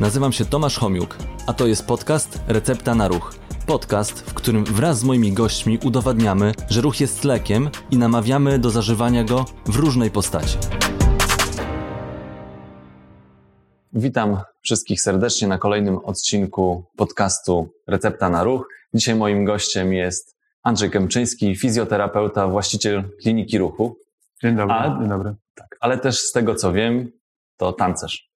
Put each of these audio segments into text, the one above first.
Nazywam się Tomasz Homiuk, a to jest podcast Recepta na Ruch. Podcast, w którym wraz z moimi gośćmi udowadniamy, że ruch jest lekiem i namawiamy do zażywania go w różnej postaci. Witam wszystkich serdecznie na kolejnym odcinku podcastu Recepta na Ruch. Dzisiaj moim gościem jest Andrzej Kępczyński, fizjoterapeuta, właściciel kliniki ruchu. Dzień dobry. A- Dzień dobry. Tak, ale też z tego co wiem, to tancerz.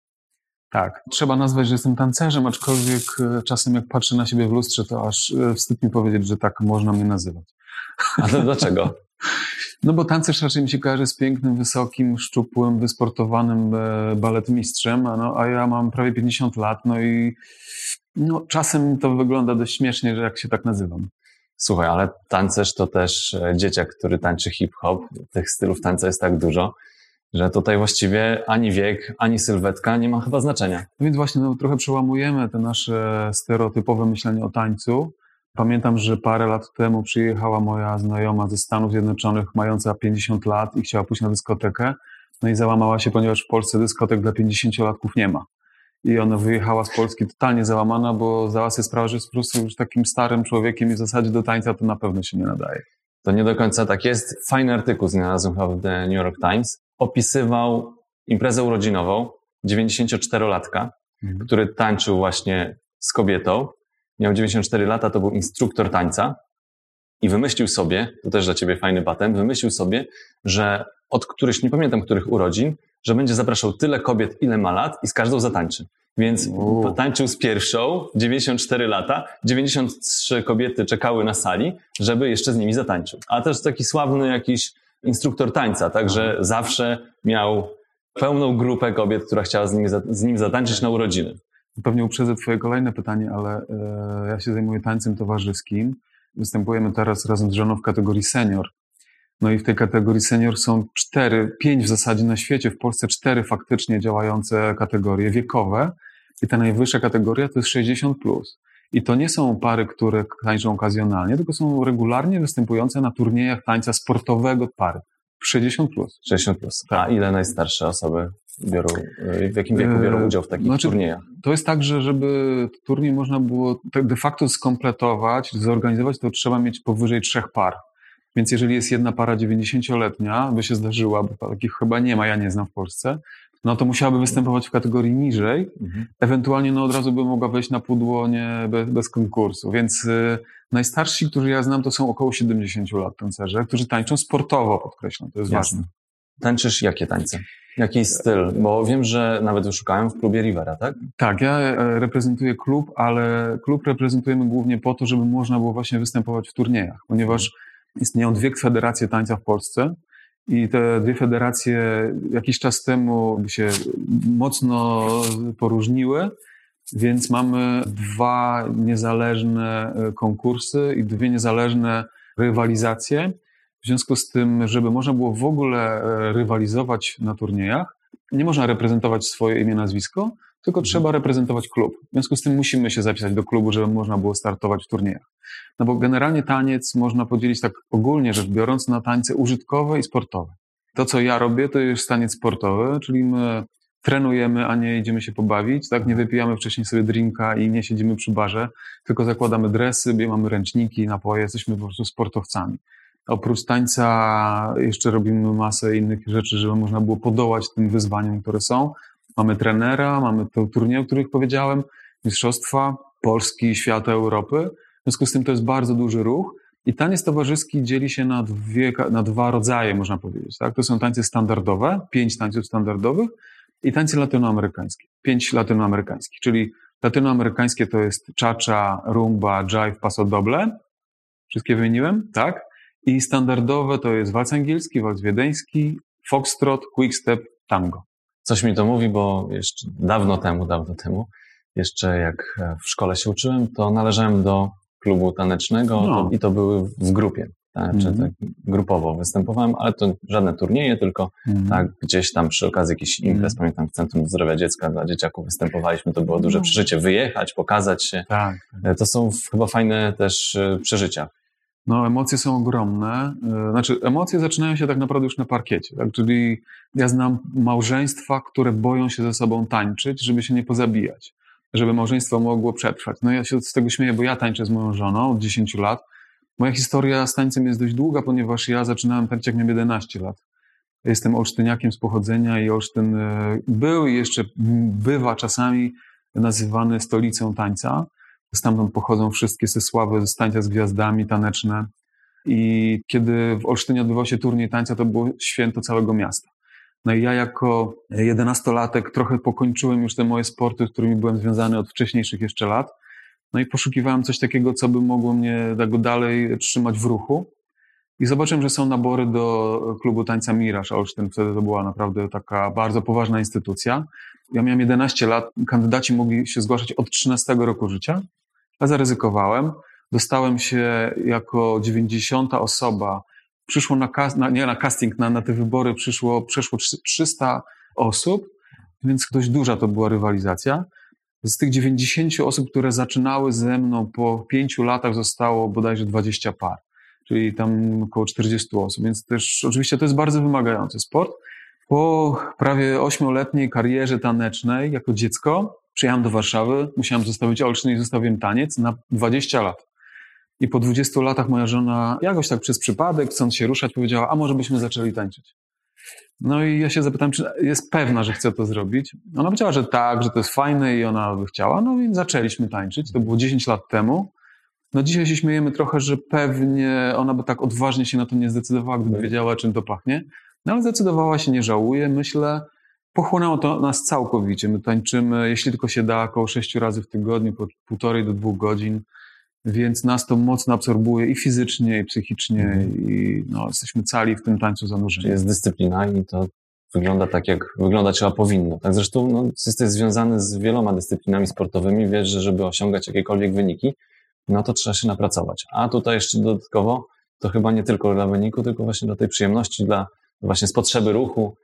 Tak. Trzeba nazwać, że jestem tancerzem, aczkolwiek e, czasem jak patrzę na siebie w lustrze, to aż e, wstyd mi powiedzieć, że tak można mnie nazywać. Ale dlaczego? No bo tancerz raczej mi się kojarzy z pięknym, wysokim, szczupłym, wysportowanym e, baletmistrzem, a, no, a ja mam prawie 50 lat, no i no, czasem to wygląda dość śmiesznie, że jak się tak nazywam. Słuchaj, ale tancerz to też dzieciak, który tańczy hip-hop. Tych stylów tańca jest tak dużo, że tutaj właściwie ani wiek, ani sylwetka nie ma chyba znaczenia. No więc właśnie no, trochę przełamujemy te nasze stereotypowe myślenie o tańcu. Pamiętam, że parę lat temu przyjechała moja znajoma ze Stanów Zjednoczonych, mająca 50 lat i chciała pójść na dyskotekę. No i załamała się, ponieważ w Polsce dyskotek dla 50-latków nie ma. I ona wyjechała z Polski totalnie załamana, bo zdała sobie sprawę, że jest po prostu już takim starym człowiekiem i w zasadzie do tańca to na pewno się nie nadaje. To nie do końca tak jest. Fajny artykuł znalazłem chyba w The New York Times. Opisywał imprezę urodzinową 94-latka, który tańczył właśnie z kobietą. Miał 94 lata, to był instruktor tańca i wymyślił sobie, to też dla ciebie fajny patent, wymyślił sobie, że od którychś, nie pamiętam których urodzin, że będzie zapraszał tyle kobiet, ile ma lat i z każdą zatańczy. Więc U. potańczył z pierwszą, 94 lata, 93 kobiety czekały na sali, żeby jeszcze z nimi zatańczył. A też taki sławny jakiś instruktor tańca, także zawsze miał pełną grupę kobiet, która chciała z nim, z nim zatańczyć na urodziny. Pewnie uprzedzę Twoje kolejne pytanie, ale e, ja się zajmuję tańcem towarzyskim. Występujemy teraz razem z żoną w kategorii senior. No i w tej kategorii senior są cztery, pięć w zasadzie na świecie, w Polsce cztery faktycznie działające kategorie wiekowe. I ta najwyższa kategoria to jest 60. Plus. I to nie są pary, które tańczą okazjonalnie, tylko są regularnie występujące na turniejach tańca sportowego pary. 60 plus. 60 plus. A ile najstarsze osoby biorą, w jakim wieku Eee, biorą udział w takich znaczy- turniejach? To jest tak, że żeby turniej można było tak de facto skompletować, zorganizować, to trzeba mieć powyżej trzech par. Więc jeżeli jest jedna para 90-letnia, by się zdarzyła, bo takich chyba nie ma, ja nie znam w Polsce, no to musiałaby występować w kategorii niżej, Mhm. ewentualnie no od razu by mogła wejść na pudło nie, bez, bez konkursu. Więc y, najstarsi, którzy ja znam, to są około 70 lat tancerze, którzy tańczą sportowo, podkreślam, to jest Jasne. ważne. Tańczysz jakie tańce? Jaki styl? Bo wiem, że nawet wyszukałem w klubie Rivera, tak? Tak, ja e, reprezentuję klub, ale klub reprezentujemy głównie po to, żeby można było właśnie występować w turniejach, ponieważ istnieją dwie federacje tańca w Polsce i te dwie federacje jakiś czas temu się mocno poróżniły, więc mamy dwa niezależne e, konkursy i dwie niezależne rywalizacje. W związku z tym, żeby można było w ogóle e, rywalizować na turniejach, nie można reprezentować swoje imię, nazwisko, tylko trzeba reprezentować klub. W związku z tym musimy się zapisać do klubu, żeby można było startować w turniejach. No bo generalnie taniec można podzielić tak ogólnie rzecz biorąc na tańce użytkowe i sportowe. To, co ja robię, to jest taniec sportowy, czyli my trenujemy, a nie idziemy się pobawić, tak? Nie wypijamy wcześniej sobie drinka i nie siedzimy przy barze, tylko zakładamy dresy, mamy ręczniki, napoje, jesteśmy po prostu sportowcami. Oprócz tańca jeszcze robimy masę innych rzeczy, żeby można było podołać tym wyzwaniom, które są. Mamy trenera, mamy te turnieje, o których powiedziałem, mistrzostwa Polski, świata, Europy. W związku z tym to jest bardzo duży ruch. I taniec towarzyski dzieli się na, dwie, na dwa rodzaje, można powiedzieć. Tak? To są tańce standardowe, pięć tańców standardowych i tańce latynoamerykańskie, pięć latynoamerykańskich. Czyli latynoamerykańskie to jest cha-cha, rumba, jive, paso doble. Wszystkie wymieniłem, tak? I standardowe to jest walc angielski, walc wiedeński, foxtrot, quickstep, tango. Coś mi to mówi, bo jeszcze dawno temu, dawno temu, jeszcze jak e, w szkole się uczyłem, to należałem do klubu tanecznego No. to, i to były w grupie. Tak, czy Mhm. tak grupowo występowałem, ale to żadne turnieje, tylko tak gdzieś tam przy okazji jakichś imprez, Mhm. pamiętam w Centrum Zdrowia Dziecka dla dzieciaków występowaliśmy, to było duże No. przeżycie, wyjechać, pokazać się. Tak. E, To są chyba fajne też e, przeżycia. No, emocje są ogromne. E, Znaczy, emocje zaczynają się tak naprawdę już na parkiecie. Tak? Czyli ja znam małżeństwa, które boją się ze sobą tańczyć, żeby się nie pozabijać. żeby małżeństwo mogło przetrwać. No ja się z tego śmieję, bo ja tańczę z moją żoną od 10 lat. Moja historia z tańcem jest dość długa, ponieważ ja zaczynałem tańczyć jak miałem 11 lat. Jestem olsztyniakiem z pochodzenia i Olsztyn e, był i jeszcze bywa czasami nazywany stolicą tańca. Stamtąd pochodzą wszystkie te sławy z gwiazdami taneczne. I kiedy w Olsztynie odbywał się turniej tańca, to było święto całego miasta. No i ja jako jedenastolatek trochę pokończyłem już te moje sporty, z którymi byłem związany od wcześniejszych jeszcze lat. No i poszukiwałem coś takiego, co by mogło mnie tego dalej trzymać w ruchu. I zobaczyłem, że są nabory do klubu tańca Miraż Olsztyn. Wtedy to była naprawdę taka bardzo poważna instytucja. Ja miałem 11 lat, kandydaci mogli się zgłaszać od 13 roku życia. Ja zaryzykowałem. Dostałem się jako 90 osoba. Przyszło na, na nie na casting, na, na te wybory przyszło, przeszło 300 osób, więc dość duża to była rywalizacja. Z tych 90 osób, które zaczynały ze mną po pięciu latach zostało bodajże 20 par, czyli tam około 40 osób, więc też oczywiście to jest bardzo wymagający sport. Po prawie ośmioletniej karierze tanecznej jako dziecko przyjechałem do Warszawy, musiałem zostawić Olsztyn i zostawiłem taniec na 20 lat. I po 20 latach moja żona jakoś tak przez przypadek, chcąc się ruszać, powiedziała, a może byśmy zaczęli tańczyć. No i ja się zapytałem, czy jest pewna, że chce to zrobić. Ona powiedziała, że tak, że to jest fajne i ona by chciała. No więc zaczęliśmy tańczyć. To było 10 lat temu. No dzisiaj się śmiejemy trochę, że pewnie ona by tak odważnie się na to nie zdecydowała, gdyby wiedziała, czym to pachnie. No ale zdecydowała się, nie żałuje. Myślę, pochłonęło to nas całkowicie. My tańczymy, jeśli tylko się da, około 6 razy w tygodniu, po półtorej do dwóch godzin. Więc nas to mocno absorbuje i fizycznie, i psychicznie, mm. i no, jesteśmy cali w tym tańcu zanurzeni. Jest dyscyplina i to wygląda tak, jak wyglądać trzeba powinno. Tak zresztą no, jesteś związany z wieloma dyscyplinami sportowymi, wiesz, że żeby osiągać jakiekolwiek wyniki, no to trzeba się napracować. A tutaj jeszcze dodatkowo to chyba nie tylko dla wyniku, tylko właśnie dla tej przyjemności, dla właśnie z potrzeby ruchu.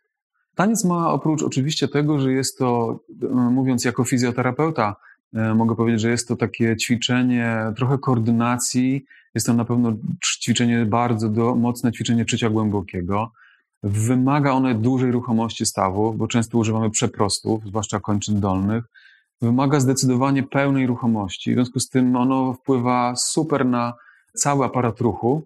Taniec ma oprócz oczywiście tego, że jest to, mówiąc jako fizjoterapeuta, e, mogę powiedzieć, że jest to takie ćwiczenie, trochę koordynacji, jest to na pewno ćwiczenie bardzo do, mocne ćwiczenie czycia głębokiego. Wymaga one dużej ruchomości stawów, bo często używamy przeprostów, zwłaszcza kończyn dolnych. Wymaga zdecydowanie pełnej ruchomości, w związku z tym ono wpływa super na cały aparat ruchu.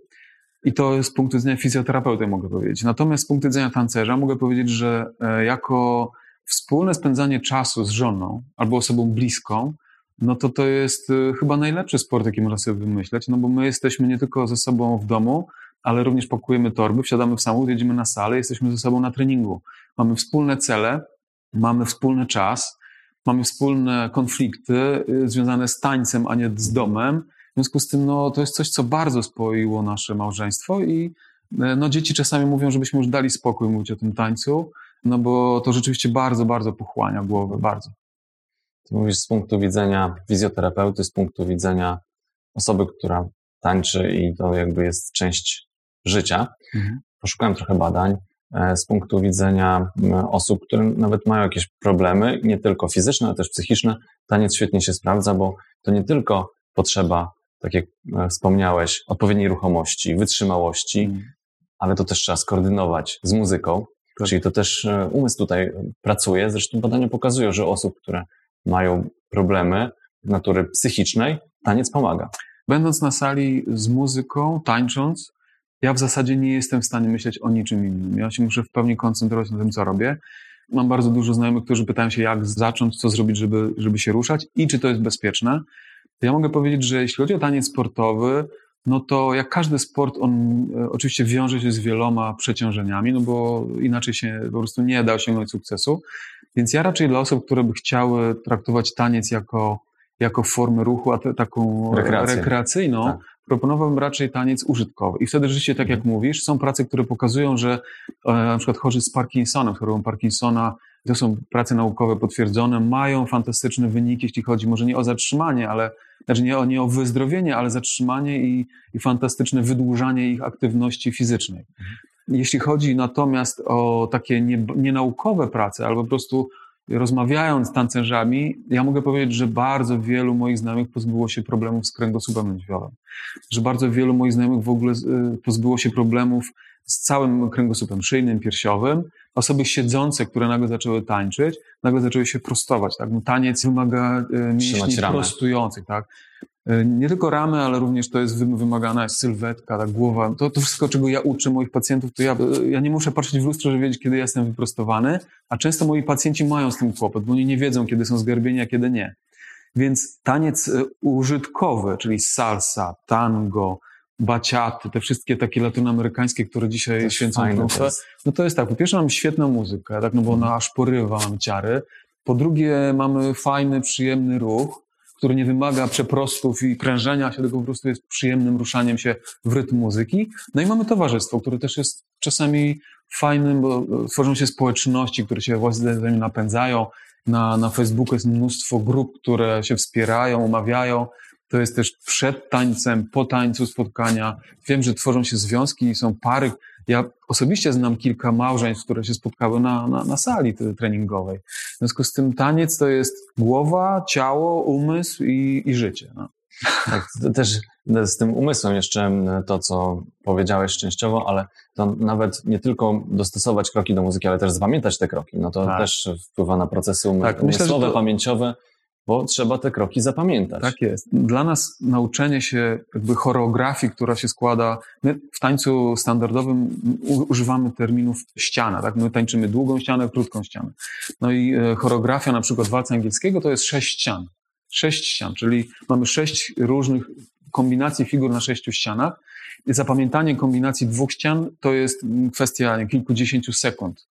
I to z punktu widzenia fizjoterapeuty mogę powiedzieć. Natomiast z punktu widzenia tancerza mogę powiedzieć, że e, jako wspólne spędzanie czasu z żoną albo osobą bliską, no to to jest e, chyba najlepszy sport, jaki można sobie wymyśleć, no bo my jesteśmy nie tylko ze sobą w domu, ale również pakujemy torby, wsiadamy w samochód, jedziemy na salę, jesteśmy ze sobą na treningu. Mamy wspólne cele, mamy wspólny czas, mamy wspólne konflikty y, związane z tańcem, a nie z domem. W związku z tym no, to jest coś, co bardzo spoiło nasze małżeństwo i e, no, dzieci czasami mówią, żebyśmy już dali spokój mówić o tym tańcu, no bo to rzeczywiście bardzo, bardzo pochłania głowę, bardzo. Ty mówisz z punktu widzenia fizjoterapeuty, z punktu widzenia osoby, która tańczy i to jakby jest część życia. Mhm. Poszukałem trochę badań e, z punktu widzenia osób, które nawet mają jakieś problemy, nie tylko fizyczne, ale też psychiczne. Taniec świetnie się sprawdza, bo to nie tylko potrzeba, tak jak e, wspomniałeś, odpowiedniej ruchomości, wytrzymałości, mhm. ale to też trzeba skoordynować z muzyką. Tak. Czyli to też e, umysł tutaj pracuje. Zresztą badania pokazują, że osób, które mają problemy natury psychicznej, taniec pomaga. Będąc na sali z muzyką, tańcząc, ja w zasadzie nie jestem w stanie myśleć o niczym innym. Ja się muszę w pełni koncentrować na tym, co robię. Mam bardzo dużo znajomych, którzy pytają się, jak zacząć, co zrobić, żeby, żeby się ruszać i czy to jest bezpieczne. To ja mogę powiedzieć, że jeśli chodzi o taniec sportowy, no to jak każdy sport, on e, oczywiście wiąże się z wieloma przeciążeniami, no bo inaczej się po prostu nie da osiągnąć sukcesu. Więc ja raczej dla osób, które by chciały traktować taniec jako, jako formę ruchu, a te, taką Rekreację. rekreacyjną, tak proponowałbym raczej taniec użytkowy. I wtedy rzeczywiście, tak jak mhm. mówisz, są prace, które pokazują, że e, na przykład chorzy z Parkinsonem, chorobą Parkinsona, to są prace naukowe potwierdzone, mają fantastyczne wyniki, jeśli chodzi może nie o zatrzymanie, ale znaczy nie o, nie o wyzdrowienie, ale zatrzymanie i, i fantastyczne wydłużanie ich aktywności fizycznej. Mhm. Jeśli chodzi natomiast o takie nie, nienaukowe prace, albo po prostu rozmawiając z tancerzami, ja mogę powiedzieć, że bardzo wielu moich znajomych pozbyło się problemów z kręgosłupem lędźwiowym. Że bardzo wielu moich znajomych w ogóle y, pozbyło się problemów z całym kręgosłupem szyjnym, piersiowym. Osoby siedzące, które nagle zaczęły tańczyć, nagle zaczęły się prostować. Tak? Taniec wymaga e, mięśni prostujących. Tak? E, nie tylko ramy, ale również to jest wymagana jest sylwetka, ta głowa. To, to wszystko, czego ja uczę moich pacjentów, to ja, ja nie muszę patrzeć w lustro, żeby wiedzieć, kiedy jestem wyprostowany, a często moi pacjenci mają z tym kłopot, bo oni nie wiedzą, kiedy są zgarbieni, a kiedy nie. Więc taniec e, użytkowy, czyli salsa, tango, baciaty, te wszystkie takie latynoamerykańskie, które dzisiaj święcą trumfę, no to jest tak, po pierwsze mamy świetną muzykę, tak, no bo ona aż porywa, mamy ciary. Po drugie mamy fajny, przyjemny ruch, który nie wymaga przeprostów i prężenia się, tylko po prostu jest przyjemnym ruszaniem się w rytm muzyki. No i mamy towarzystwo, które też jest czasami fajnym, bo tworzą się społeczności, które się właśnie napędzają. Na, na Facebooku jest mnóstwo grup, które się wspierają, umawiają. To jest też przed tańcem, po tańcu spotkania. Wiem, że tworzą się związki i są pary. Ja osobiście znam kilka małżeństw, które się spotkały na, na, na sali treningowej. W związku z tym taniec to jest głowa, ciało, umysł i, i życie. No. Tak, też z tym umysłem jeszcze to, co powiedziałeś częściowo, ale to nawet nie tylko dostosować kroki do muzyki, ale też zapamiętać te kroki. No to tak. też wpływa na procesy umy tak, umysłowe, myślę, to... pamięciowe bo trzeba te kroki zapamiętać. Tak jest. Dla nas nauczenie się jakby choreografii, która się składa, my w tańcu standardowym używamy terminów ściana, tak? My tańczymy długą ścianę, krótką ścianę. No i e, choreografia na przykład walca angielskiego to jest sześć ścian. Sześć ścian, czyli mamy sześć różnych kombinacji figur na sześciu ścianach. Zapamiętanie kombinacji dwóch ścian to jest kwestia kilkudziesięciu sekund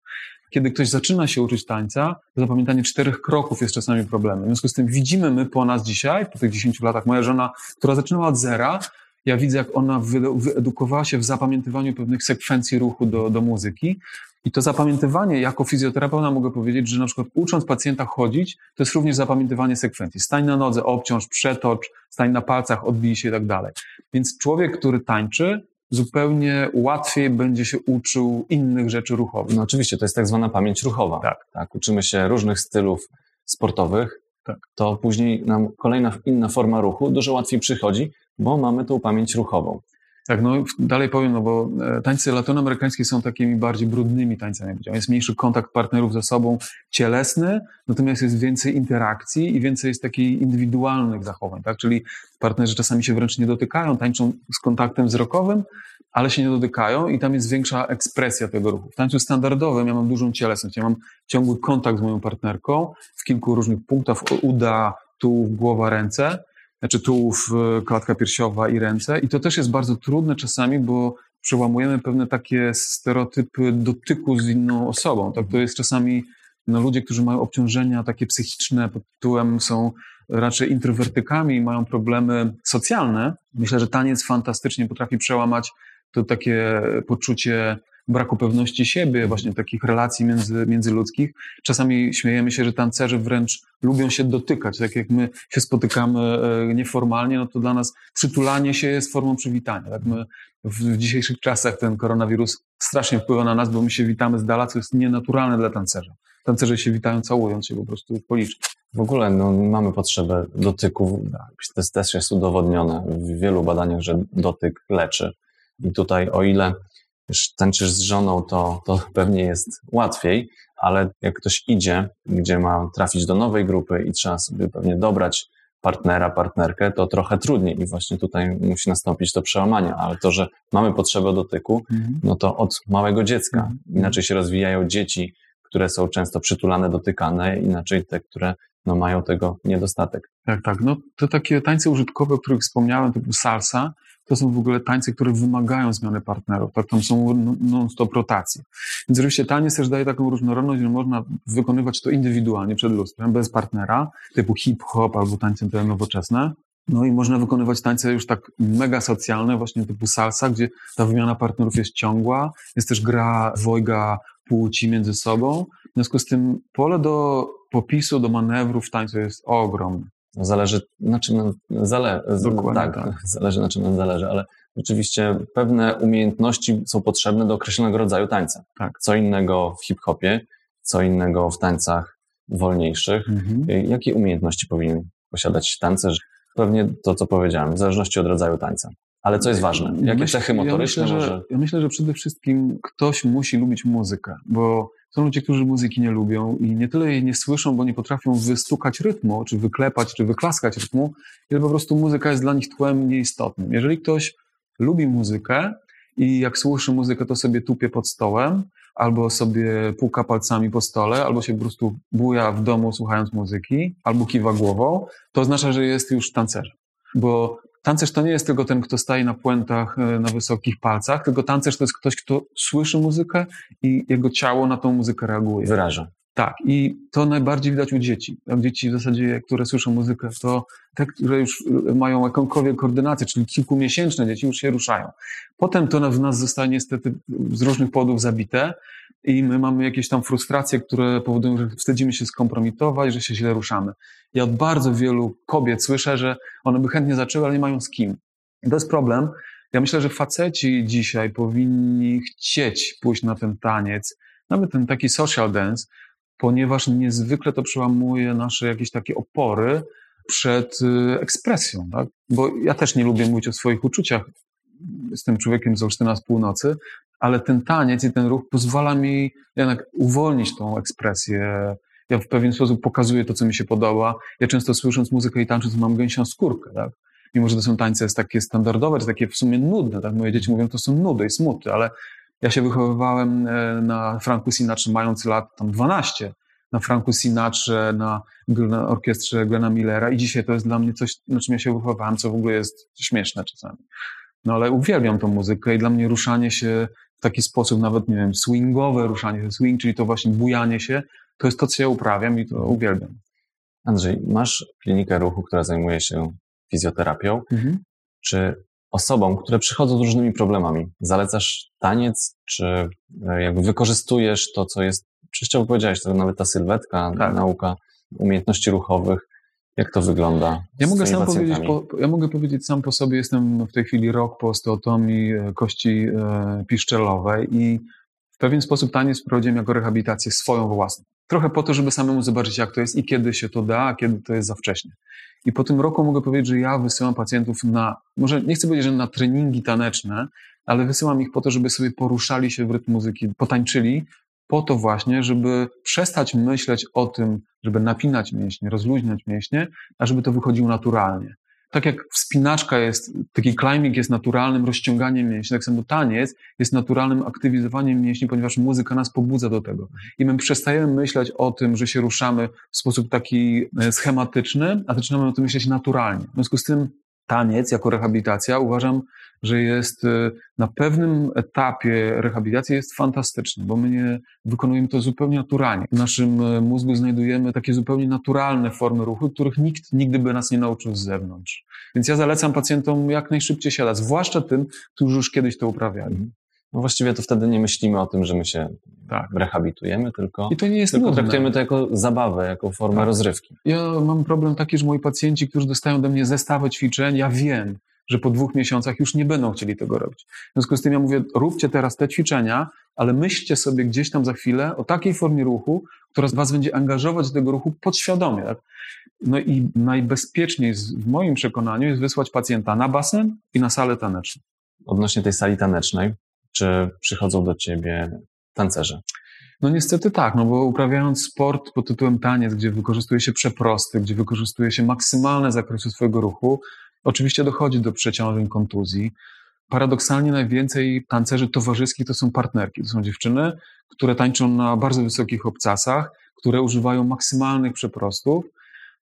kiedy ktoś zaczyna się uczyć tańca, zapamiętanie czterech kroków jest czasami problemem. W związku z tym widzimy my po nas dzisiaj, po tych 10 latach, moja żona, która zaczynała od zera, ja widzę, jak ona wyedukowała się w zapamiętywaniu pewnych sekwencji ruchu do, do muzyki. I to zapamiętywanie, jako fizjoterapeuta mogę powiedzieć, że na przykład ucząc pacjenta chodzić, to jest również zapamiętywanie sekwencji. Stań na nodze, obciąż, przetocz, stań na palcach, odbij się i tak dalej. Więc człowiek, który tańczy, zupełnie łatwiej będzie się uczył innych rzeczy ruchowych. No oczywiście, to jest tak zwana pamięć ruchowa. Tak. tak uczymy się różnych stylów sportowych, tak. to później nam kolejna inna forma ruchu dużo łatwiej przychodzi, bo mamy tą pamięć ruchową. Tak, no dalej powiem, no bo e, tańce latynoamerykańskie są takimi bardziej brudnymi tańcami. Jest mniejszy kontakt partnerów ze sobą cielesny, natomiast jest więcej interakcji i więcej jest takich indywidualnych zachowań, tak? Czyli partnerzy czasami się wręcz nie dotykają, tańczą z kontaktem wzrokowym, ale się nie dotykają i tam jest większa ekspresja tego ruchu. W tańcu standardowym ja mam dużą cielesność, ja mam ciągły kontakt z moją partnerką w kilku różnych punktach, uda, tu, głowa, ręce, znaczy tułów, e, klatka piersiowa i ręce. I to też jest bardzo trudne czasami, bo przełamujemy pewne takie stereotypy dotyku z inną osobą. Tak, to jest czasami no, ludzie, którzy mają obciążenia takie psychiczne pod tytułem są raczej introwertykami i mają problemy socjalne. Myślę, że taniec fantastycznie potrafi przełamać to takie poczucie braku pewności siebie, właśnie takich relacji między, międzyludzkich. Czasami śmiejemy się, że tancerze wręcz lubią się dotykać. Tak jak my się spotykamy e, nieformalnie, no to dla nas przytulanie się jest formą przywitania. Tak my w dzisiejszych czasach ten koronawirus strasznie wpływa na nas, bo my się witamy z dala, co jest nienaturalne dla tancerza. Tancerze się witają całując się po prostu w policzki. W ogóle no, mamy potrzebę dotyku. To też jest udowodnione w wielu badaniach, że dotyk leczy. I tutaj, o ile już tańczysz z żoną, to, to pewnie jest łatwiej, ale jak ktoś idzie, gdzie ma trafić do nowej grupy i trzeba sobie pewnie dobrać partnera, partnerkę, to trochę trudniej i właśnie tutaj musi nastąpić to przełamanie, ale to, że mamy potrzebę dotyku, mhm. no to od małego dziecka. Mhm. Inaczej się rozwijają dzieci, które są często przytulane, dotykane, inaczej te, które no, mają tego niedostatek. Tak, tak. No to takie tańce użytkowe, o których wspomniałem, typu salsa, to są w ogóle tańce, które wymagają zmiany partnerów, tak? Tam są non-stop rotacje. Więc oczywiście taniec też daje taką różnorodność, że można wykonywać to indywidualnie przed lustrem, bez partnera, typu hip-hop albo tańce nowoczesne. No i można wykonywać tańce już tak mega socjalne, właśnie typu salsa, gdzie ta wymiana partnerów jest ciągła, jest też gra dwojga płci między sobą. W związku z tym pole do popisu, do manewru w tańcu jest ogromne. Zależy na czym zale, tak, tak, zależy na czym zależy, ale rzeczywiście pewne umiejętności są potrzebne do określonego rodzaju tańca. Tak. Co innego w hip-hopie, co innego w tańcach wolniejszych. Mhm. Jakie umiejętności powinien posiadać tancerz? Pewnie to, co powiedziałem, w zależności od rodzaju tańca. Ale co jest ważne? Jakie cechy motoryczne ja myślę, może... ja myślę, że przede wszystkim ktoś musi lubić muzykę, bo Są ludzie, którzy muzyki nie lubią i nie tyle jej nie słyszą, bo nie potrafią wystukać rytmu, czy wyklepać, czy wyklaskać rytmu, ile po prostu muzyka jest dla nich tłem nieistotnym. Jeżeli ktoś lubi muzykę i jak słyszy muzykę, to sobie tupie pod stołem, albo sobie puka palcami po stole, albo się po prostu buja w domu słuchając muzyki, albo kiwa głową, to oznacza, że jest już tancerzem. Bo tancerz to nie jest tylko ten, kto staje na puentach e, na wysokich palcach, tylko tancerz to jest ktoś, kto słyszy muzykę i jego ciało na tą muzykę reaguje. Wyraża. Tak, i to najbardziej widać u dzieci. Dzieci w zasadzie, które słyszą muzykę, to te, które już mają jakąkolwiek koordynację, czyli kilkumiesięczne dzieci już się ruszają. Potem to w nas zostaje niestety z różnych powodów zabite i my mamy jakieś tam frustracje, które powodują, że wstydzimy się skompromitować, że się źle ruszamy. Ja od bardzo wielu kobiet słyszę, że one by chętnie zaczęły, ale nie mają z kim. To jest problem. Ja myślę, że faceci dzisiaj powinni chcieć pójść na ten taniec, nawet ten taki social dance, ponieważ niezwykle to przełamuje nasze jakieś takie opory przed y, ekspresją, tak? Bo ja też nie lubię mówić o swoich uczuciach. Jestem człowiekiem z Olsztyna z północy, ale ten taniec i ten ruch pozwala mi jednak uwolnić tą ekspresję. Ja w pewien sposób pokazuję to, co mi się podoba. Ja często słysząc muzykę i tańcząc mam gęsią skórkę, tak? Mimo, że to są tańce takie standardowe, to takie w sumie nudne, tak? Moje dzieci mówią, to są nudy i smuty, ale ja się wychowywałem e, na Franku Sinatrze mając lat tam 12, na Franku Sinatrze, na, na orkiestrze Glena Millera i dzisiaj to jest dla mnie coś, na czym ja się wychowałem, co w ogóle jest śmieszne czasami. No ale uwielbiam tą muzykę i dla mnie ruszanie się w taki sposób, nawet nie wiem, swingowe ruszanie się, swing, czyli to właśnie bujanie się, to jest to, co ja uprawiam i to uwielbiam. Andrzej, masz klinikę ruchu, która zajmuje się fizjoterapią. Mhm. Czy osobom, które przychodzą z różnymi problemami, zalecasz taniec, czy e, jakby wykorzystujesz to, co jest, częściowo powiedziałeś, to nawet ta sylwetka, tak. nauka umiejętności ruchowych, jak to wygląda? Ja mogę, sam powiedzieć po, ja mogę powiedzieć sam po sobie, jestem w tej chwili rok po osteotomii e, kości e, piszczelowej i pewien sposób taniec wprowadziłem jako rehabilitację swoją własną. Trochę po to, żeby samemu zobaczyć, jak to jest i kiedy się to da, a kiedy to jest za wcześnie. I po tym roku mogę powiedzieć, że ja wysyłam pacjentów na, może nie chcę powiedzieć, że na treningi taneczne, ale wysyłam ich po to, żeby sobie poruszali się w rytm muzyki, potańczyli, po to właśnie, żeby przestać myśleć o tym, żeby napinać mięśnie, rozluźniać mięśnie, a żeby to wychodziło naturalnie. Tak jak wspinaczka jest, taki climbing jest naturalnym rozciąganiem mięśni, tak samo taniec jest naturalnym aktywizowaniem mięśni, ponieważ muzyka nas pobudza do tego. I my przestajemy myśleć o tym, że się ruszamy w sposób taki e, schematyczny, a zaczynamy o tym myśleć naturalnie. W związku z tym taniec jako rehabilitacja uważam, że jest y, na pewnym etapie rehabilitacji jest fantastyczny, bo my nie wykonujemy to zupełnie naturalnie. W naszym y, mózgu znajdujemy takie zupełnie naturalne formy ruchu, których nikt nigdy by nas nie nauczył z zewnątrz. Więc ja zalecam pacjentom jak najszybciej siadać, zwłaszcza tym, którzy już kiedyś to uprawiali. No właściwie to wtedy nie myślimy o tym, że my się tak. rehabilitujemy, tylko, I to nie jest tylko traktujemy to jako zabawę, jako formę tak. rozrywki. Ja mam problem taki, że moi pacjenci, którzy dostają ode mnie zestawy ćwiczeń, ja wiem, że po dwóch miesiącach już nie będą chcieli tego robić. W związku z tym ja mówię, róbcie teraz te ćwiczenia, ale myślcie sobie gdzieś tam za chwilę o takiej formie ruchu, która was będzie angażować do tego ruchu podświadomie. Tak? No i najbezpieczniej w moim przekonaniu jest wysłać pacjenta na basen i na salę taneczną. Odnośnie tej sali tanecznej, czy przychodzą do ciebie tancerze? No niestety tak, no bo uprawiając sport pod tytułem taniec, gdzie wykorzystuje się przeprosty, gdzie wykorzystuje się maksymalne zakresy swojego ruchu, oczywiście dochodzi do przeciążeń, kontuzji. Paradoksalnie najwięcej tancerzy towarzyskich to są partnerki, to są dziewczyny, które tańczą na bardzo wysokich obcasach, które używają maksymalnych przeprostów,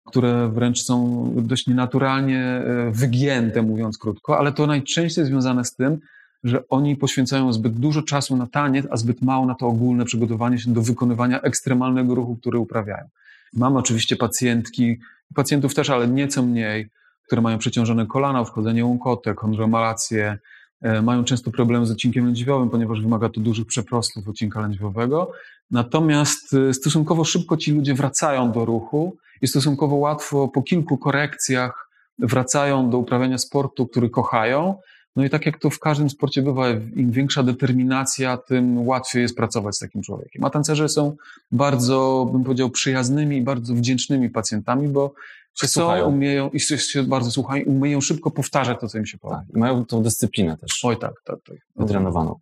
które wręcz są dość nienaturalnie e, wygięte, mówiąc krótko, ale to najczęściej związane z tym, że oni poświęcają zbyt dużo czasu na taniec, a zbyt mało na to ogólne przygotowanie się do wykonywania ekstremalnego ruchu, który uprawiają. Mamy oczywiście pacjentki, pacjentów też, ale nieco mniej, które mają przeciążone kolana, wchodzenie łąkotek, chondromalację, e, mają często problemy z odcinkiem lędźwiowym, ponieważ wymaga to dużych przeprostów odcinka lędźwiowego. Natomiast e, stosunkowo szybko ci ludzie wracają do ruchu i stosunkowo łatwo po kilku korekcjach wracają do uprawiania sportu, który kochają, no i tak jak to w każdym sporcie bywa, im większa determinacja, tym łatwiej jest pracować z takim człowiekiem. A tancerze są bardzo, bym powiedział, przyjaznymi i bardzo wdzięcznymi pacjentami, bo się chcą, słuchają. umieją i się bardzo słuchają, umieją szybko powtarzać to, co im się podoba. Tak, mają tą dyscyplinę też. Oj tak, tak, tak. Wytrenowaną.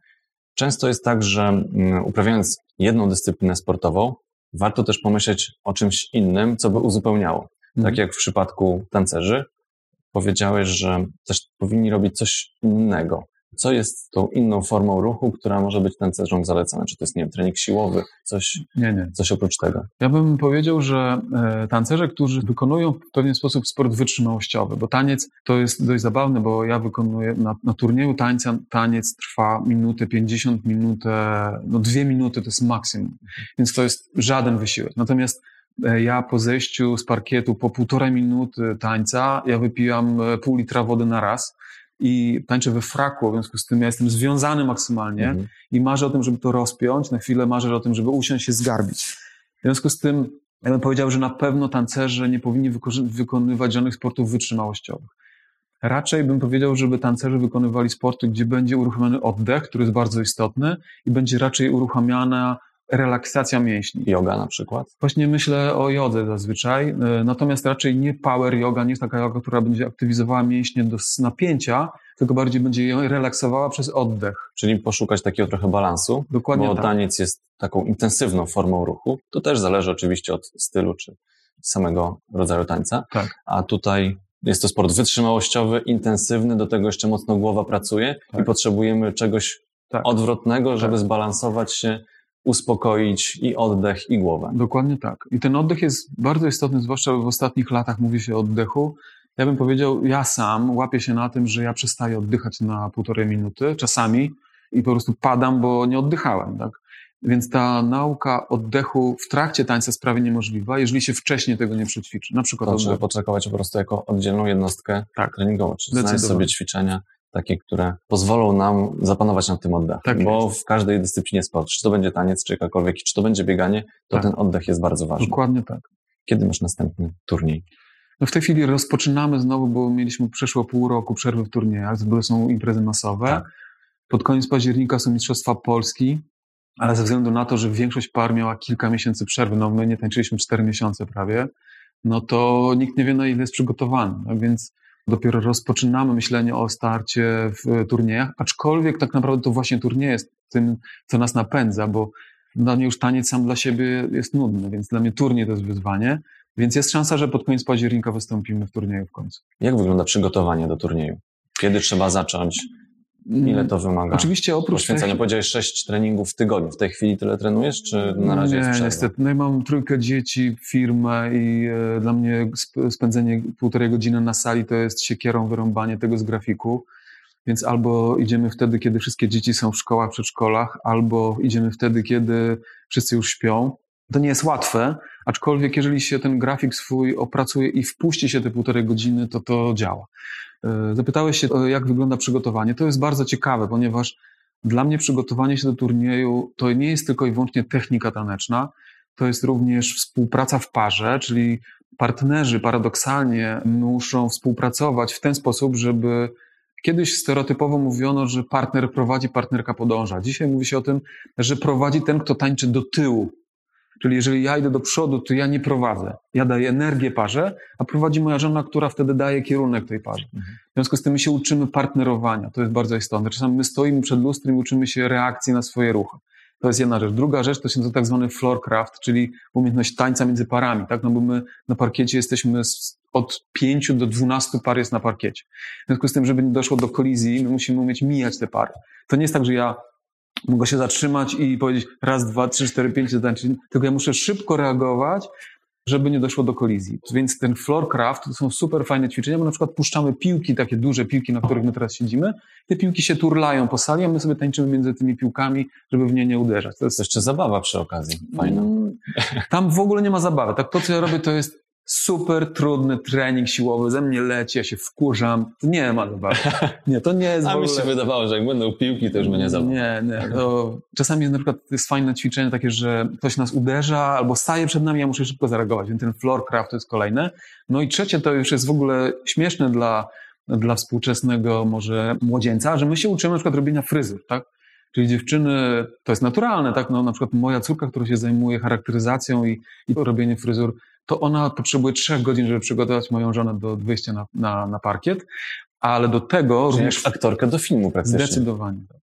Często jest tak, że mm, uprawiając jedną dyscyplinę sportową, warto też pomyśleć o czymś innym, co by uzupełniało. Tak mhm. Tak jak w przypadku tancerzy, powiedziałeś, że też powinni robić coś innego. Co jest tą inną formą ruchu, która może być tancerzom zalecana? Czy to jest, nie wiem, trening siłowy, coś, nie, nie. coś oprócz tego? Ja bym powiedział, że e, tancerze, którzy wykonują w pewien sposób sport wytrzymałościowy, bo taniec to jest dość zabawne, bo ja wykonuję na, na turnieju tańca, taniec trwa minutę, 50 minut, no dwie minuty to jest maksimum, więc to jest żaden wysiłek. Natomiast ja po zejściu z parkietu po półtorej minuty tańca, ja wypijam e, pół litra wody na raz, i tańczę we fraku, w związku z tym ja jestem związany maksymalnie mhm. i marzę o tym, żeby to rozpiąć, na chwilę marzę o tym, żeby usiąść się zgarbić. W związku z tym ja bym powiedział, że na pewno tancerze nie powinni wykonywać żadnych sportów wytrzymałościowych. Raczej bym powiedział, żeby tancerze wykonywali sporty, gdzie będzie uruchomiony oddech, który jest bardzo istotny i będzie raczej uruchamiana relaksacja mięśni. Yoga na przykład? Właśnie myślę o jodze zazwyczaj, e, natomiast raczej nie power yoga, nie jest taka yoga, która będzie aktywizowała mięśnie do napięcia, tylko bardziej będzie je relaksowała przez oddech. Czyli poszukać takiego trochę balansu, Dokładnie bo tak. taniec jest taką intensywną formą ruchu. To też zależy oczywiście od stylu czy samego rodzaju tańca. Tak. A tutaj jest to sport wytrzymałościowy, intensywny, do tego jeszcze mocno głowa pracuje tak. i potrzebujemy czegoś tak. odwrotnego, żeby tak. zbalansować się uspokoić i oddech, i głowę. Dokładnie tak. I ten oddech jest bardzo istotny, zwłaszcza w ostatnich latach mówi się o oddechu. Ja bym powiedział, ja sam łapię się na tym, że ja przestaję oddychać na półtorej minuty, czasami, i po prostu padam, bo nie oddychałem. Tak? Więc ta nauka oddechu w trakcie tańca jest prawie niemożliwa, jeżeli się wcześniej tego nie przećwiczy. Na przykład to trzeba potrakować po prostu jako oddzielną jednostkę tak. treningową, czyli znaleźć sobie ćwiczenia takie, które pozwolą nam zapanować nad tym oddechem. Tak bo jest. w każdej dyscyplinie sportu, czy to będzie taniec, czy jakakolwiek, czy to będzie bieganie, to tak. ten oddech jest bardzo ważny. Dokładnie tak. Kiedy masz następny turniej? No w tej chwili rozpoczynamy znowu, bo mieliśmy przeszło pół roku przerwy w turniejach, bo są imprezy masowe. Tak. Pod koniec października są Mistrzostwa Polski, ale ze względu na to, że większość par miała kilka miesięcy przerwy, no my nie tańczyliśmy cztery miesiące prawie, no to nikt nie wie na ile jest przygotowany. No więc Dopiero rozpoczynamy myślenie o starcie w turniejach, aczkolwiek tak naprawdę to właśnie turniej jest tym, co nas napędza, bo dla mnie już taniec sam dla siebie jest nudny, więc dla mnie turniej to jest wyzwanie, więc jest szansa, że pod koniec października wystąpimy w turnieju w końcu. Jak wygląda przygotowanie do turnieju? Kiedy trzeba zacząć? Ile to wymaga? Oczywiście oprócz poświęcenia, tych... powiedziałeś sześć treningów w tygodniu. W tej chwili tyle trenujesz, czy na razie Nie, jest przerwa? niestety. No mam trójkę dzieci, firmę i e, dla mnie spędzenie półtorej godziny na sali to jest siekierą wyrąbanie tego z grafiku. Więc albo idziemy wtedy, kiedy wszystkie dzieci są w szkołach, przedszkolach, albo idziemy wtedy, kiedy wszyscy już śpią. To nie jest łatwe, aczkolwiek jeżeli się ten grafik swój opracuje i wpuści się te półtorej godziny, to to działa. E, zapytałeś się, jak wygląda przygotowanie. To jest bardzo ciekawe, ponieważ dla mnie przygotowanie się do turnieju to nie jest tylko i wyłącznie technika taneczna, to jest również współpraca w parze, czyli partnerzy paradoksalnie muszą współpracować w ten sposób, żeby Kiedyś stereotypowo mówiono, że partner prowadzi, partnerka podąża. Dzisiaj mówi się o tym, że prowadzi ten, kto tańczy do tyłu Czyli jeżeli ja idę do przodu, to ja nie prowadzę. Ja daję energię parze, a prowadzi moja żona, która wtedy daje kierunek tej parze. W związku z tym my się uczymy partnerowania. To jest bardzo istotne. Czasami my stoimy przed lustrem i uczymy się reakcji na swoje ruchy. To jest jedna rzecz. Druga rzecz to się nazywa tak zwany floorcraft, czyli umiejętność tańca między parami, tak? No bo my na parkiecie jesteśmy od 5 do 12 par jest na parkiecie. W związku z tym, żeby nie doszło do kolizji, my musimy umieć mijać te pary. To nie jest tak, że ja Mogę się zatrzymać i powiedzieć raz, dwa, trzy, cztery, pięć zadań, tylko ja muszę szybko reagować, żeby nie doszło do kolizji. Więc ten floorcraft to są super fajne ćwiczenia, bo na przykład puszczamy piłki, takie duże piłki, na których my teraz siedzimy. Te piłki się turlają po sali, a my sobie tańczymy między tymi piłkami, żeby w nie nie uderzać. To jest jeszcze zabawa przy okazji. Fajna. Mm, tam w ogóle nie ma zabawy. Tak to, co ja robię, to jest super trudny trening siłowy, ze mnie leci, ja się wkurzam. Nie ma zabawy. Nie, to nie jest A ogóle... mi się wydawało, że jak będą piłki, to już będzie zabawa. Nie, nie. To czasami na przykład jest fajne ćwiczenie takie, że ktoś nas uderza albo staje przed nami, ja muszę szybko zareagować, więc ten floor craft to jest kolejne. No i trzecie to już jest w ogóle śmieszne dla, dla współczesnego może młodzieńca, że my się uczymy na przykład robienia fryzur, tak? Czyli dziewczyny, to jest naturalne, tak? No, na przykład moja córka, która się zajmuje charakteryzacją i, i robieniem fryzur, to ona potrzebuje trzech godzin, żeby przygotować moją żonę do wyjścia na, na, na parkiet, ale do tego Czyli również... aktorkę do filmu praktycznie. Zdecydowanie. Tak.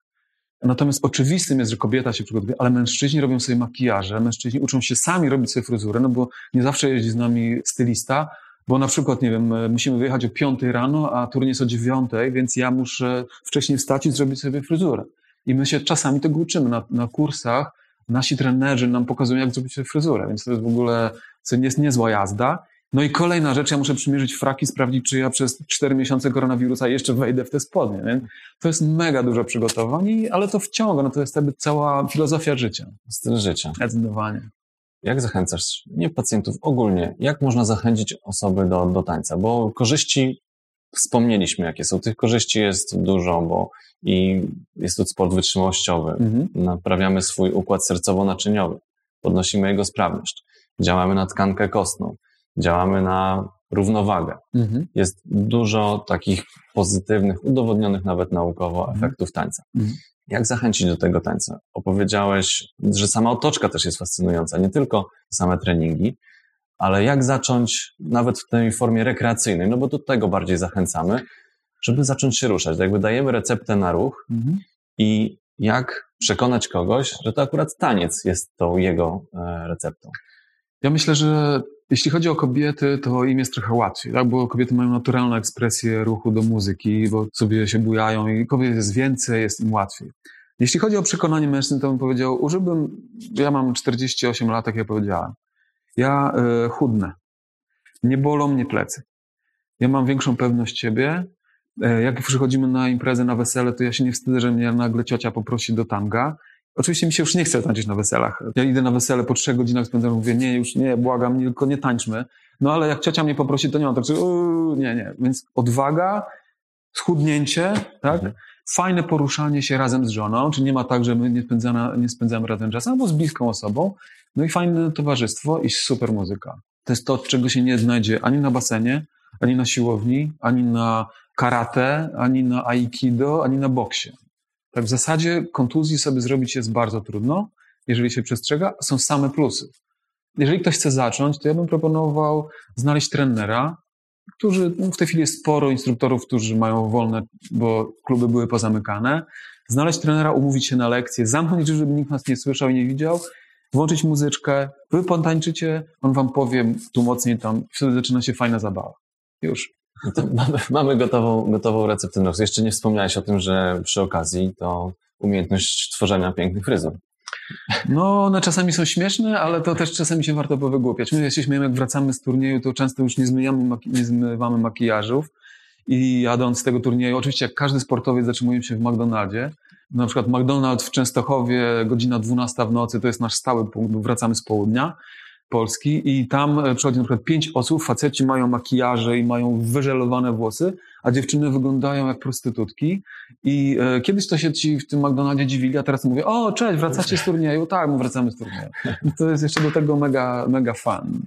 Natomiast oczywistym jest, że kobieta się przygotowuje, ale mężczyźni robią sobie makijaże, mężczyźni uczą się sami robić sobie fryzurę, no bo nie zawsze jeździ z nami stylista, bo na przykład, nie wiem, musimy wyjechać o 5 rano, a turniej jest o 9, więc ja muszę wcześniej wstać i zrobić sobie fryzurę. I my się czasami tego uczymy na, na kursach. Nasi trenerzy nam pokazują, jak zrobić fryzurę, więc to jest w ogóle jest niezła jazda. No i kolejna rzecz, ja muszę przymierzyć fraki, sprawdzić, czy ja przez 4 miesiące koronawirusa jeszcze wejdę w te spodnie. Nie? To jest mega dużo przygotowań, ale to wciąga, no to jest jakby cała filozofia życia. Styl życia. Zdecydowanie. Jak zachęcasz, nie pacjentów, ogólnie, jak można zachęcić osoby do, do tańca? Bo korzyści, wspomnieliśmy jakie są, tych korzyści jest dużo, bo i jest to sport wytrzymałościowy, mhm. naprawiamy swój układ sercowo-naczyniowy, podnosimy jego sprawność, działamy na tkankę kostną, działamy na równowagę. Mhm. Jest dużo takich pozytywnych, udowodnionych nawet naukowo mhm. efektów tańca. Mhm. Jak zachęcić do tego tańca? Opowiedziałeś, że sama otoczka też jest fascynująca, nie tylko same treningi, ale jak zacząć nawet w tej formie rekreacyjnej, no bo do tego bardziej zachęcamy, żeby zacząć się ruszać. Tak jakby dajemy receptę na ruch mhm. i jak przekonać kogoś, że to akurat taniec jest tą jego e, receptą. Ja myślę, że jeśli chodzi o kobiety, to im jest trochę łatwiej, tak? bo kobiety mają naturalną ekspresję ruchu do muzyki, bo sobie się bujają i kobiet jest więcej, jest im łatwiej. Jeśli chodzi o przekonanie mężczyzn, to bym powiedział, użyłbym, ja mam 48 lat, jak ja powiedziałem. Ja y, chudnę. Nie bolą mnie plecy. Ja mam większą pewność siebie. Y, jak przychodzimy na imprezę, na wesele, to ja się nie wstydzę, że mnie nagle ciocia poprosi do tanga. Oczywiście mi się już nie chce tańczyć na weselach. Ja idę na wesele po trzech godzinach spędzonych, mówię, nie, już nie, błagam, tylko nie tańczmy. No ale jak ciocia mnie poprosi, to nie mam tak, że nie, nie. Więc odwaga, schudnięcie, tak? Mhm. Fajne poruszanie się razem z żoną, czyli nie ma tak, że my nie spędzamy, nie spędzamy razem czasu, albo z bliską osobą. No i fajne towarzystwo i super muzyka. To jest to, czego się nie znajdzie ani na basenie, ani na siłowni, ani na karate, ani na aikido, ani na boksie. Tak w zasadzie kontuzji sobie zrobić jest bardzo trudno, jeżeli się przestrzega, są same plusy. Jeżeli ktoś chce zacząć, to ja bym proponował znaleźć trenera, którzy, no w tej chwili jest sporo instruktorów, którzy mają wolne, bo kluby były pozamykane. Znaleźć trenera, umówić się na lekcję, zamknąć drzwi, żeby nikt nas nie słyszał i nie widział, włączyć muzyczkę, wy potańczycie, on wam powie tu mocniej tam, wtedy zaczyna się fajna zabawa. Już. No mamy, mamy gotową, gotową receptę nocy. Jeszcze nie wspomniałeś o tym, że przy okazji to umiejętność tworzenia pięknych fryzur. No, one czasami są śmieszne, ale to też czasami się warto powygłupiać. My się śmiejemy, jak wracamy z turnieju, to często już nie, zmyjamy, nie zmywamy makijażów i jadąc z tego turnieju, oczywiście jak każdy sportowiec zatrzymujemy się w McDonaldzie. Na przykład McDonald's w Częstochowie, godzina 12 w nocy, to jest nasz stały punkt, bo wracamy z południa. Polski i tam e, przychodzi na przykład pięć osób, faceci mają makijaże i mają wyżelowane włosy, a dziewczyny wyglądają jak prostytutki i e, kiedyś to się ci w tym McDonaldzie dziwili, a teraz mówię, o cześć, wracacie z turnieju? Tak, my wracamy z turnieju. To jest jeszcze do tego mega, mega fan.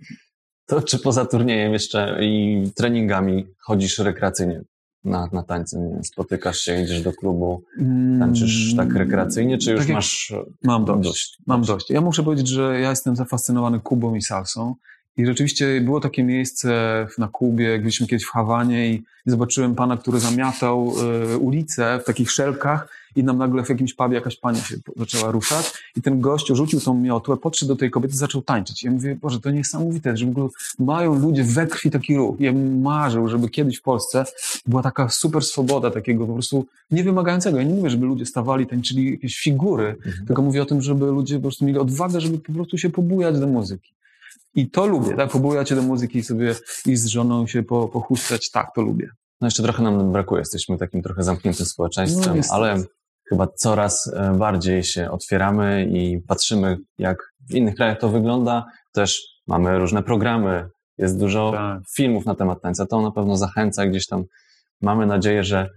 To czy poza turniejem jeszcze i treningami chodzisz rekreacyjnie? Na, na tańce? Spotykasz się, idziesz do klubu, tańczysz tak rekreacyjnie, czy już tak masz mam dość, dość? Mam dość. Ja muszę powiedzieć, że ja jestem zafascynowany Kubą i salsą. I rzeczywiście było takie miejsce na Kubie, jak byliśmy kiedyś w Hawanie i zobaczyłem pana, który zamiatał y, ulicę w takich szelkach i nam nagle w jakimś pubie jakaś pani się zaczęła ruszać i ten gość rzucił tą miotłę, podszedł do tej kobiety i zaczął tańczyć. I ja mówię, Boże, to niesamowite, że w ogóle mają ludzie we krwi taki ruch. Ja marzył, żeby kiedyś w Polsce była taka super swoboda takiego po prostu niewymagającego. Ja nie mówię, żeby ludzie stawali, tańczyli jakieś figury, mhm. tylko mówię o tym, żeby ludzie po prostu mieli odwagę, żeby po prostu się pobujać do muzyki. I to lubię, tak? Pobujać się do muzyki i sobie i z żoną się po, pochustać, tak, to lubię. No jeszcze trochę nam brakuje, jesteśmy takim trochę zamkniętym społeczeństwem, no, ale chyba coraz e, bardziej się otwieramy i patrzymy, jak w innych krajach to wygląda. Też mamy różne programy, jest dużo tak. filmów na temat tańca. To na pewno zachęca gdzieś tam. Mamy nadzieję, że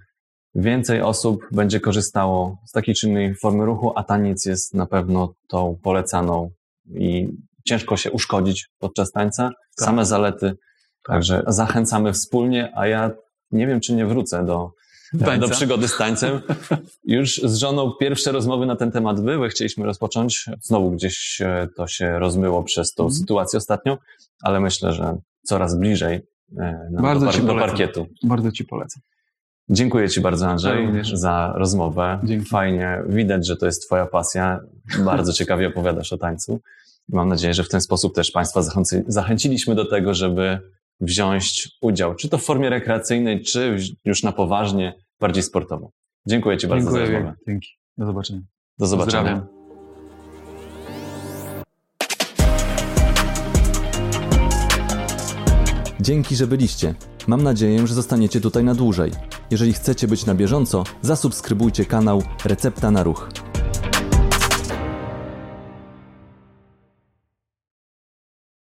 więcej osób będzie korzystało z takiej czy innej formy ruchu, a taniec jest na pewno tą polecaną i ciężko się uszkodzić podczas tańca. Tak. Same zalety. Tak. Także zachęcamy wspólnie, a ja nie wiem, czy nie wrócę do do przygody z tańcem. Już z żoną pierwsze rozmowy na ten temat były, chcieliśmy rozpocząć. Znowu gdzieś to się rozmyło przez tą mm. sytuację ostatnio, ale myślę, że coraz bliżej e, Bardzo do, par- do parkietu. Bardzo Ci polecam. Dziękuję Ci bardzo, Andrzej, za rozmowę. Dzięki. Fajnie, widać, że to jest Twoja pasja. Bardzo ciekawie opowiadasz o tańcu. Mam nadzieję, że w ten sposób też Państwa zachęci- zachęciliśmy do tego, żeby wziąć udział, czy to w formie rekreacyjnej, czy już na poważnie, bardziej sportowo. Dziękuję Ci bardzo za Dziękuję. rozmowę. Dzięki. Do zobaczenia. Do zobaczenia. Pozdrawiam. Dzięki, że byliście. Mam nadzieję, że zostaniecie tutaj na dłużej. Jeżeli chcecie być na bieżąco, zasubskrybujcie kanał Recepta na Ruch.